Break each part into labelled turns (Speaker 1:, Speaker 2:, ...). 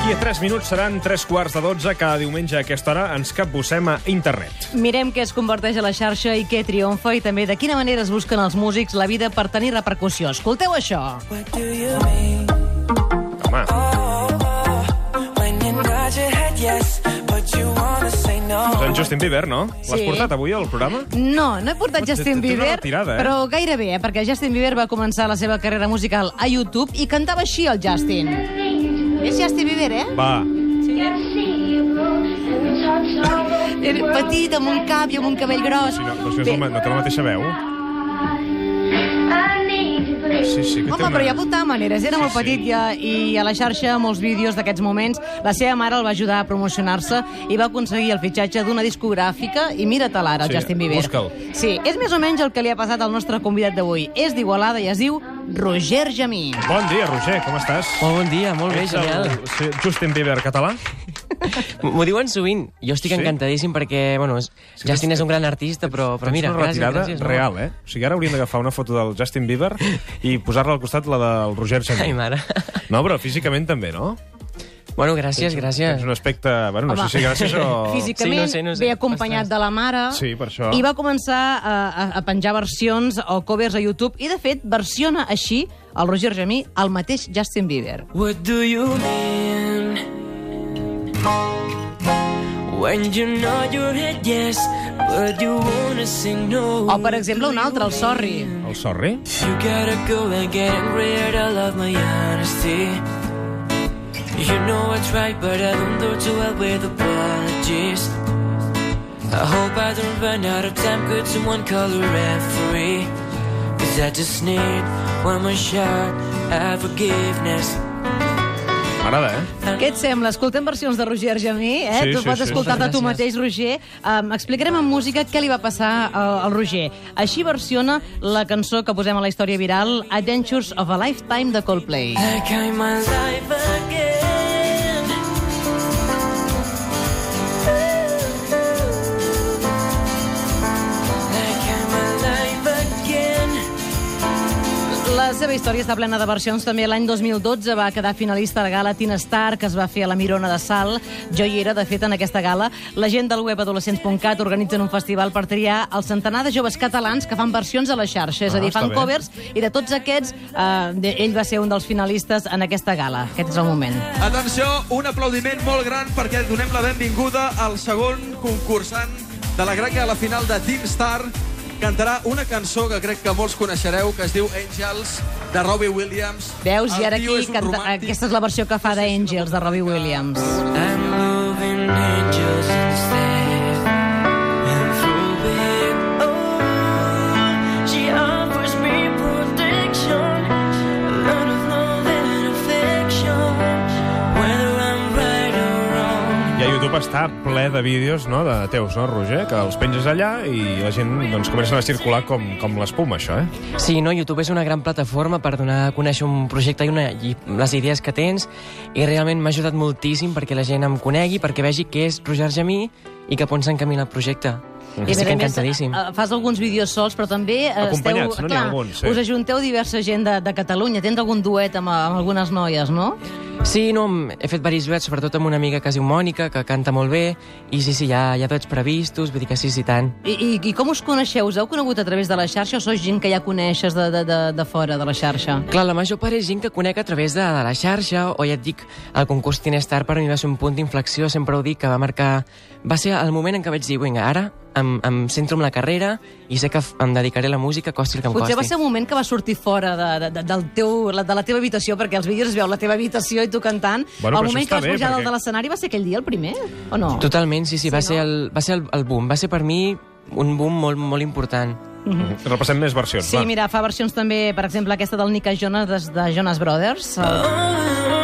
Speaker 1: D'aquí a 3 minuts seran 3 quarts de 12. Cada diumenge a aquesta hora ens capbussem a internet.
Speaker 2: Mirem què es converteix a la xarxa i què triomfa i també de quina manera es busquen els músics la vida per tenir repercussió. Escolteu això.
Speaker 1: Home,
Speaker 3: say no.
Speaker 1: és en Justin Bieber, no? L'has
Speaker 2: Sí.
Speaker 1: portat avui al programa?
Speaker 2: No, no he portat
Speaker 1: Té-
Speaker 2: Justin Bieber,
Speaker 1: retirada, eh?
Speaker 2: però gairebé, eh? perquè Justin Bieber va començar la seva carrera musical a YouTube i cantava així el Justin. És Justin Bieber, eh?
Speaker 1: Va.
Speaker 2: Era petit, amb un cap i amb un cabell gros.
Speaker 1: Si no, però si és el, no té la mateixa veu. Sí, sí, que
Speaker 2: Home,
Speaker 1: una...
Speaker 2: però ja apuntava maneres, era
Speaker 1: Sí,
Speaker 2: molt
Speaker 1: sí.
Speaker 2: petit i a, i a la xarxa molts vídeos d'aquests moments. La seva mare el va ajudar a promocionar-se i va aconseguir el fitxatge d'una discogràfica i mira-te'l ara, el
Speaker 1: Sí,
Speaker 2: Justin Bieber.
Speaker 1: busca'l.
Speaker 2: Sí, és més o menys el que li ha passat al nostre convidat d'avui. És d'Igualada i es diu Roger Jamí.
Speaker 1: Bon dia, Roger, com estàs?
Speaker 4: Molt bon dia, molt bé,
Speaker 1: Ets el
Speaker 4: genial.
Speaker 1: sí, Justin Bieber català?
Speaker 4: M'ho diuen sovint. Jo estic
Speaker 1: Sí?
Speaker 4: encantadíssim perquè, bueno, és- Justin és un gran artista, però, però
Speaker 1: Tens
Speaker 4: mira,
Speaker 1: una
Speaker 4: gràcies,
Speaker 1: retirada
Speaker 4: gràcies.
Speaker 1: real, eh? O sigui, ara hauríem d'agafar una foto del Justin Bieber i posar-la al costat la del Roger
Speaker 4: Ai,
Speaker 1: Jamí.
Speaker 4: mare.
Speaker 1: No, però físicament també, no?
Speaker 4: Bueno, gràcies, gràcies.
Speaker 1: Tens un aspecte... Bueno, no
Speaker 2: Home,
Speaker 1: sé si gràcies o...
Speaker 2: Físicament
Speaker 4: Sí, no sé, no sé.
Speaker 2: ve acompanyat
Speaker 4: Ostres.
Speaker 2: de la mare
Speaker 1: Sí, per això.
Speaker 2: i va començar a, a, a penjar versions o covers a YouTube i, de fet, versiona així el Roger Jamí el mateix Justin Bieber.
Speaker 3: What do you mean? When you nod your head yes, but you wanna say no.
Speaker 2: O, per exemple, un altre, el Sorry.
Speaker 1: El Sorry?
Speaker 3: You gotta go and get I love my honesty. You know I tried, but I don't do too well with apologies. I hope I don't run out of time. Could someone call a referee? Cause I just need one more shot at forgiveness.
Speaker 1: M'agrada, eh?
Speaker 2: Què et sembla? Escoltem versions de Roger Jamí, eh?
Speaker 1: Sí,
Speaker 2: tu
Speaker 1: sí,
Speaker 2: pots
Speaker 1: sí.
Speaker 2: escoltar-te tu
Speaker 4: Gràcies.
Speaker 2: mateix, Roger. Um, explicarem en música què li va passar uh, al Roger. Així versiona la cançó que posem a la història viral, Adventures of a Lifetime, de Coldplay.
Speaker 3: Like I'm alive
Speaker 2: La seva història està plena de versions. També l'any 2012 va quedar finalista a la gala Tina Star, que es va fer a la Mirona de Sal. Jo hi era, de fet, en aquesta gala. La gent del web adolescents.cat organitzen un festival per triar el centenar de joves catalans que fan versions a la xarxa. És a
Speaker 1: Ah,
Speaker 2: dir, fan
Speaker 1: bé.
Speaker 2: covers, i de tots aquests, eh, ell va ser un dels finalistes en aquesta gala. Aquest és el moment.
Speaker 5: Atenció, un aplaudiment molt gran perquè donem la benvinguda al segon concursant de la gran gala final de Team Star. Cantarà una cançó que crec que molts coneixereu, que es diu Angels, de Robbie Williams.
Speaker 2: Veus? I ara aquí, canta,
Speaker 5: romàntic.
Speaker 2: aquesta és la versió que fa d'Angels, de Robbie Williams.
Speaker 3: I'm moving angels instead.
Speaker 1: YouTube està ple de vídeos no, de teus, no, Roger? Que els penges allà i la gent doncs, comença a circular com, com l'espuma, això, eh?
Speaker 4: Sí, no, YouTube és una gran plataforma per donar a conèixer un projecte i, una, i les idees que tens i realment m'ha ajudat moltíssim perquè la gent em conegui, perquè vegi què és Roger Jamí i cap on s'encamina el projecte.
Speaker 2: I, a
Speaker 4: Estic
Speaker 2: més a més,
Speaker 4: encantadíssim.
Speaker 2: eh, fas alguns vídeos sols, però també eh,
Speaker 1: Acompanyats,
Speaker 2: esteu,
Speaker 1: no? Ha alguns, sí.
Speaker 2: us ajunteu diversa gent de, de Catalunya. Tens algun duet amb, amb algunes noies, no?
Speaker 4: Sí, no, he fet diversos duets, sobretot amb una amiga que es diu Mònica, que canta molt bé, i sí, sí, hi ha, hi ha duets previstos, vull dir que sí, sí, tant.
Speaker 2: I, i, I com us coneixeu? Us heu conegut a través de la xarxa o sois gent que ja coneixes de, de, de, de fora de la xarxa?
Speaker 4: Clar, la major part és gent que conec a través de, de la xarxa, o ja et dic, el concurs Tinestar per mi va ser un punt d'inflexió, sempre ho dic, que va marcar... Va ser el moment en què vaig dir, vinga, ara em, em centro en la carrera i sé que em dedicaré a la música, costi el que em
Speaker 2: Potser va ser un moment que va sortir fora de, de, de, del teu, la- de la teva habitació, perquè als vídeos es veu la teva habitació i tu cantant.
Speaker 1: Bueno,
Speaker 2: el moment que vas
Speaker 1: bé,
Speaker 2: pujar dalt
Speaker 1: perquè-
Speaker 2: de l'escenari va ser aquell dia el primer, o no?
Speaker 4: Totalment, sí, sí, va
Speaker 2: Sí,
Speaker 4: ser,
Speaker 2: no?
Speaker 4: el, va ser el, el boom. Va ser per mi un boom molt, molt important.
Speaker 1: Repassem més versions,
Speaker 2: Sí,
Speaker 1: va.
Speaker 2: mira, fa versions també, per exemple, aquesta del Nika Jonas de, de Jonas Brothers.
Speaker 3: Oh, it's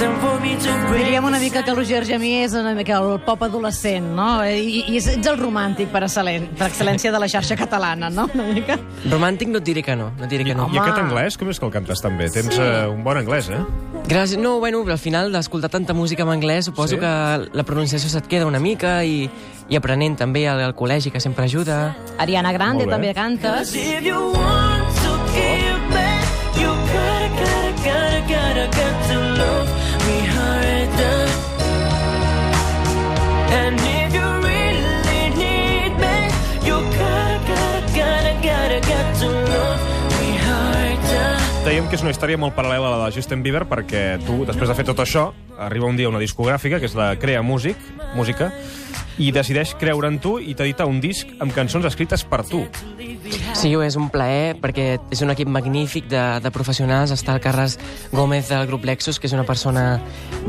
Speaker 2: Diríem una mica que Roger Gemí és una mica el pop adolescent, no? I, i ets ets el romàntic per, excel·len, per excel·lència de la xarxa catalana, no? Una mica.
Speaker 4: Romàntic no et diré que no, no diré que no.
Speaker 1: I aquest anglès, com és que el cantes tan bé? Tens
Speaker 2: Sí.
Speaker 1: eh, un bon anglès, eh?
Speaker 4: Gràcies. No, bueno, al final d'escoltar tanta música en anglès suposo
Speaker 1: Sí?
Speaker 4: que la pronunciació se't queda una mica i, i aprenent també al, al col·legi, que sempre ajuda.
Speaker 2: Ariana Grande també cantes.
Speaker 3: If
Speaker 1: Dèiem que és una història molt paral·lela a la de Justin Bieber perquè tu, després de fer tot això, arriba un dia una discogràfica, que és la Crea Music, música, i decideix creure en tu i t'edita un disc amb cançons escrites per tu.
Speaker 4: Sí, és un plaer perquè és un equip magnífic de, de professionals. Està el Carles Gómez del grup Lexus, que és una persona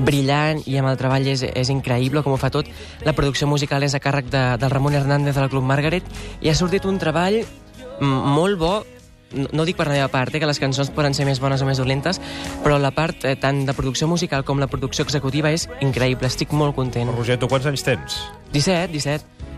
Speaker 4: brillant i amb el treball és, és increïble com ho fa tot. La producció musical és a càrrec de, del Ramon Hernández del Club Margaret i ha sortit un treball molt bo no, no dic per la meva part, eh, que les cançons poden ser més bones o més dolentes, però la part eh, tant de producció musical com la producció executiva és increïble, estic molt content.
Speaker 1: Roger, tu quants anys tens?
Speaker 4: 17, 17.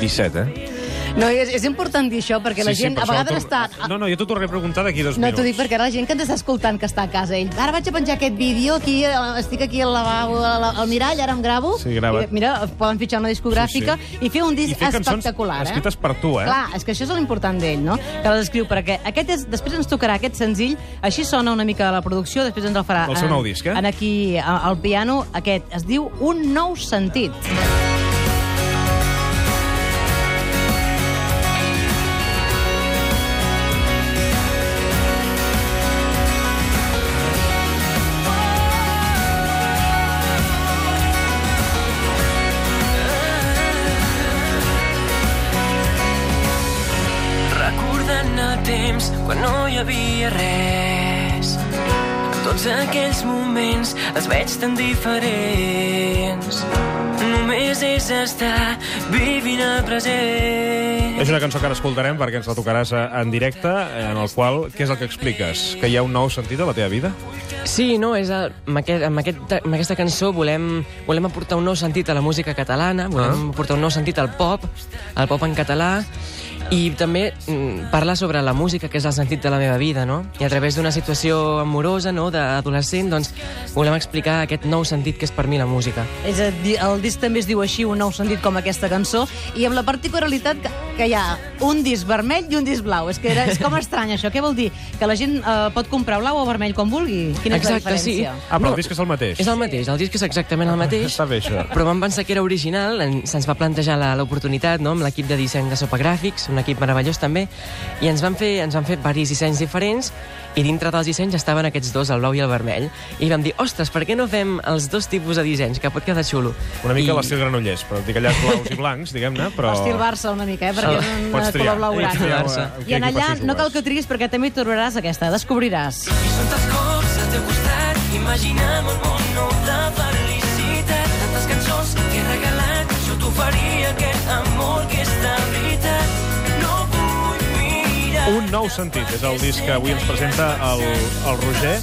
Speaker 1: 17, eh?
Speaker 2: No, és, és important dir això, perquè la gent
Speaker 1: per
Speaker 2: a vegades està...
Speaker 1: No, no, jo t'ho tornaré a preguntar d'aquí dos
Speaker 2: No,
Speaker 1: minuts.
Speaker 2: t'ho dic perquè ara la gent que ens està escoltant que està a casa, ell, ara vaig a penjar aquest vídeo, aquí, eh, estic aquí al lavabo, al, al mirall, ara em gravo.
Speaker 1: Sí, grava't.
Speaker 2: I, mira, poden fitxar una discogràfica
Speaker 1: Sí,
Speaker 2: i fer un
Speaker 1: I
Speaker 2: disc
Speaker 1: fer
Speaker 2: espectacular, eh?
Speaker 1: escrites per tu, eh?
Speaker 2: Clar, és que això és l'important d'ell, no? Que les escriu, perquè aquest és, després ens tocarà aquest senzill, així sona una mica la producció, després ens el farà...
Speaker 1: El seu
Speaker 2: en-
Speaker 1: nou disc, eh?
Speaker 2: En aquí, al piano, aquest, es diu Un nou sentit.
Speaker 3: Recordant temps quan no hi havia res. Tots aquells moments els veig tan diferents. Només és estar vivint el present.
Speaker 1: És una cançó que ara escoltarem perquè ens la tocaràs eh, en directe, en el qual, què és el que expliques? Que hi ha un nou sentit a la teva vida?
Speaker 4: Sí, no, és el, amb, aquest, amb, aquest, amb aquesta cançó volem, volem aportar un nou sentit a la música catalana, volem
Speaker 1: Ah.
Speaker 4: aportar un nou sentit al pop, al pop en català, i també mm, parlar sobre la música, que és el sentit de la meva vida, no? I a través d'una situació amorosa, no?, d'adolescent, doncs volem explicar aquest nou sentit que és per mi la música.
Speaker 2: És a dir, el disc també es diu així, un nou sentit com aquesta cançó, i amb la particularitat que, que hi ha un disc vermell i un disc blau. És que era, és com estrany això. Què vol dir? Que la gent eh, pot comprar blau o vermell com vulgui? Quina és la
Speaker 4: Exacte, sí.
Speaker 2: diferència?
Speaker 1: Ah, però
Speaker 4: No,
Speaker 1: el disc és el mateix.
Speaker 4: És el mateix, el disc és exactament el mateix.
Speaker 1: Està bé, això.
Speaker 4: Però vam pensar que era original, en- se'ns va plantejar la- l'oportunitat no? amb l'equip de disseny de Sopagràfics, un equip meravellós també, i ens van fer, ens van fer varis dissenys diferents, i dintre dels dissenys estaven aquests dos, el blau i el vermell, i vam dir, ostres, per què no fem els dos tipus de dissenys, que pot quedar xulo.
Speaker 1: Una mica
Speaker 4: I...
Speaker 1: I... l'estil Granollers, però dic allà blaus i blancs, diguem-ne, però...
Speaker 2: Estil Barça una mica, eh? perquè Un
Speaker 1: Pots
Speaker 2: eh,
Speaker 1: triar.
Speaker 2: color blau
Speaker 4: Pots
Speaker 2: gran.
Speaker 4: triar,
Speaker 1: Barça.
Speaker 2: I en allà no cal que triguis perquè també hi trobaràs aquesta, descobriràs.
Speaker 3: I són tants cops al teu costat, imaginant un món nou de felicitat. Tantes cançons que he regalat, jo t'oferia aquest amor que és de veritat. No vull mirar...
Speaker 1: Un nou sentit, és el disc que avui ens presenta el, el Roger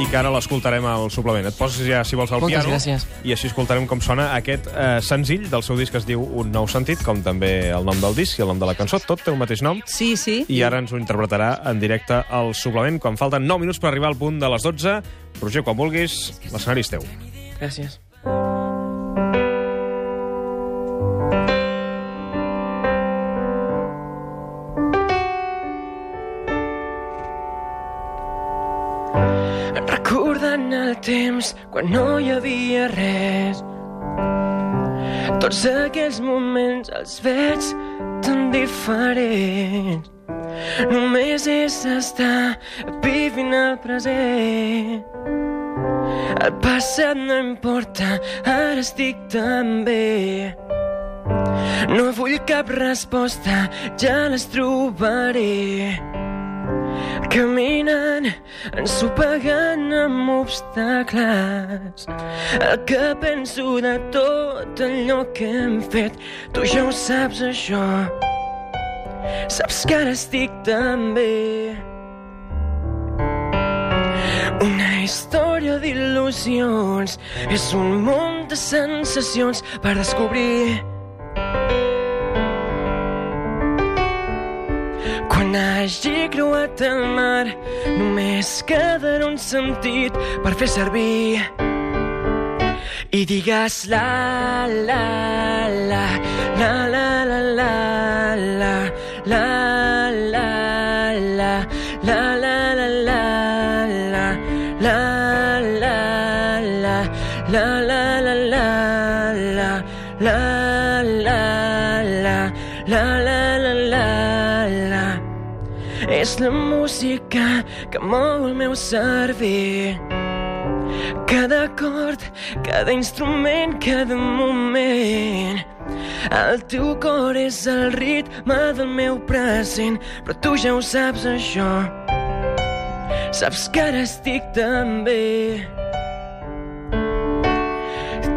Speaker 1: i que ara l'escoltarem al suplement. Et poses ja, si vols, al
Speaker 4: Moltes
Speaker 1: piano
Speaker 4: gràcies.
Speaker 1: i així escoltarem com sona aquest eh, senzill del seu disc que es diu Un nou sentit, com també el nom del disc i el nom de la cançó. Tot té el mateix nom.
Speaker 2: Sí, sí.
Speaker 1: I ara ens ho interpretarà en directe al suplement quan falten 9 minuts per arribar al punt de les 12. Roger, quan vulguis, l'escenari és teu.
Speaker 4: Gràcies.
Speaker 3: Temps quan no hi havia res. Tots aquells moments els veig tan diferents. Només és estar vivint el present. El passat no importa, ara estic tan bé. No vull cap resposta, ja les trobaré. Caminant, ensopegant amb obstacles. El que penso de tot allò que hem fet, tu ja ho saps, això. Saps que ara estic tan bé.
Speaker 4: Una història d'il·lusions és un munt de sensacions per descobrir. Quan hagi creuat el mar, només quedarà un sentit per fer servir. I digues la, la, la, la, la, la, la, la, la, És la música que mou el meu cervell. Cada acord, cada instrument, cada moment. El teu cor és el ritme del meu present, però tu ja ho saps, això. Saps que ara estic tan bé.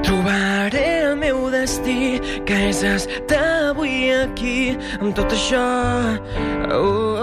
Speaker 4: Trobaré el meu destí, que és estar avui aquí, amb tot això. Oh, oh.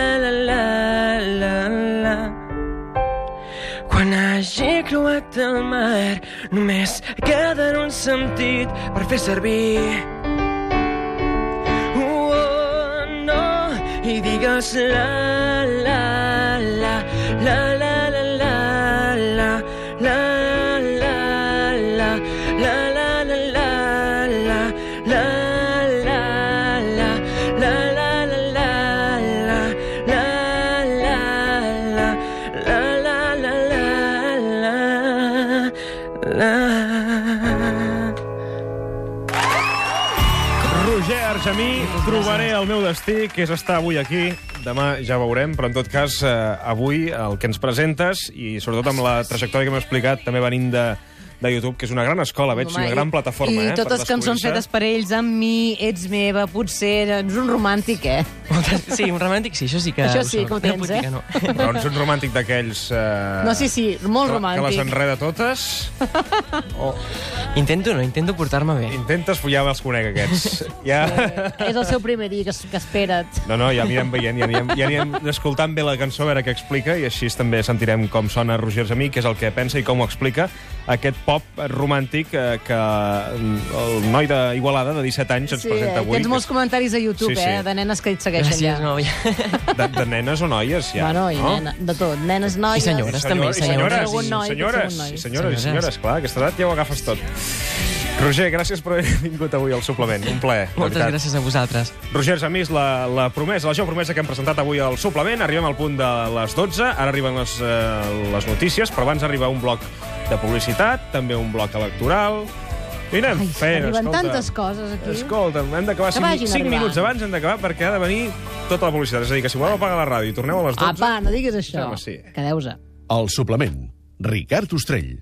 Speaker 4: hagi creuat el mar, només quedarà un sentit per fer servir. Oh, no, i digues la, la, la, la,
Speaker 1: Argemí, trobaré el meu destí, que és estar avui aquí. Demà ja veurem, però en tot cas, eh, avui el que ens presentes, i sobretot amb la trajectòria que m'he explicat, també venint de, de YouTube, que és una gran escola, veig,
Speaker 2: Home,
Speaker 1: una gran plataforma,
Speaker 2: I
Speaker 1: eh?
Speaker 2: totes cançons fetes per ells, amb mi, ets meva, potser, ets un romàntic, eh?
Speaker 4: Sí, un romàntic sí, això sí que...
Speaker 2: Això sí que ho
Speaker 4: No
Speaker 2: tens, eh?
Speaker 4: no.
Speaker 1: Però ets un romàntic d'aquells... Eh...
Speaker 2: No, sí, sí, molt romàntic.
Speaker 1: Que les enreda totes.
Speaker 4: Oh. Intento no, intento portar-me bé.
Speaker 1: Intentes follar, els conec, aquests. Ja...
Speaker 2: És el seu primer dia, que, que espera't.
Speaker 1: No, no, ja anirem veient, ja anirem, ja anirem escoltant bé la cançó, a veure què explica, i així també sentirem com sona Roger Gemí, que és el que pensa i com ho explica, aquest pop romàntic eh, que el noi d'Igualada, de 17 anys, ens
Speaker 2: Sí,
Speaker 1: presenta avui.
Speaker 2: tens molts comentaris a YouTube,
Speaker 1: Sí, sí.
Speaker 2: eh? De nenes que et segueixen
Speaker 4: Gràcies,
Speaker 2: ja.
Speaker 4: no, ja.
Speaker 1: De, de nenes o noies, ja.
Speaker 2: bueno, i
Speaker 1: no?
Speaker 2: nena, de tot. Nenes, noies...
Speaker 4: I senyores, també,
Speaker 1: I
Speaker 4: senyores.
Speaker 1: senyores,
Speaker 2: Segon
Speaker 1: i
Speaker 2: noi,
Speaker 1: senyores, i senyores, i
Speaker 4: Senyores.
Speaker 1: senyores, clar, a aquesta edat ja ho agafes tot. Roger, gràcies per haver vingut avui al suplement. Un plaer,
Speaker 4: Moltes
Speaker 1: veritat.
Speaker 4: gràcies a vosaltres.
Speaker 1: Roger Samís, la, la promesa, la jove promesa que hem presentat avui al suplement. Arribem al punt de les 12, ara arriben les, eh, les notícies, però abans arriba un bloc de publicitat, també un bloc electoral... I anem
Speaker 2: Ai,
Speaker 1: fent,
Speaker 2: arriben
Speaker 1: escolta.
Speaker 2: tantes coses aquí.
Speaker 1: Escolta, hem d'acabar
Speaker 2: Que
Speaker 1: 5,
Speaker 2: vagin
Speaker 1: 5
Speaker 2: arribant.
Speaker 1: minuts abans, hem d'acabar perquè ha de venir tota la publicitat. És a dir, que si voleu apagar la ràdio i torneu a les 12...
Speaker 2: Apa, no diguis això.
Speaker 1: Home, sí.
Speaker 2: Quedeu-se.
Speaker 6: El suplement. Ricard Ostrell.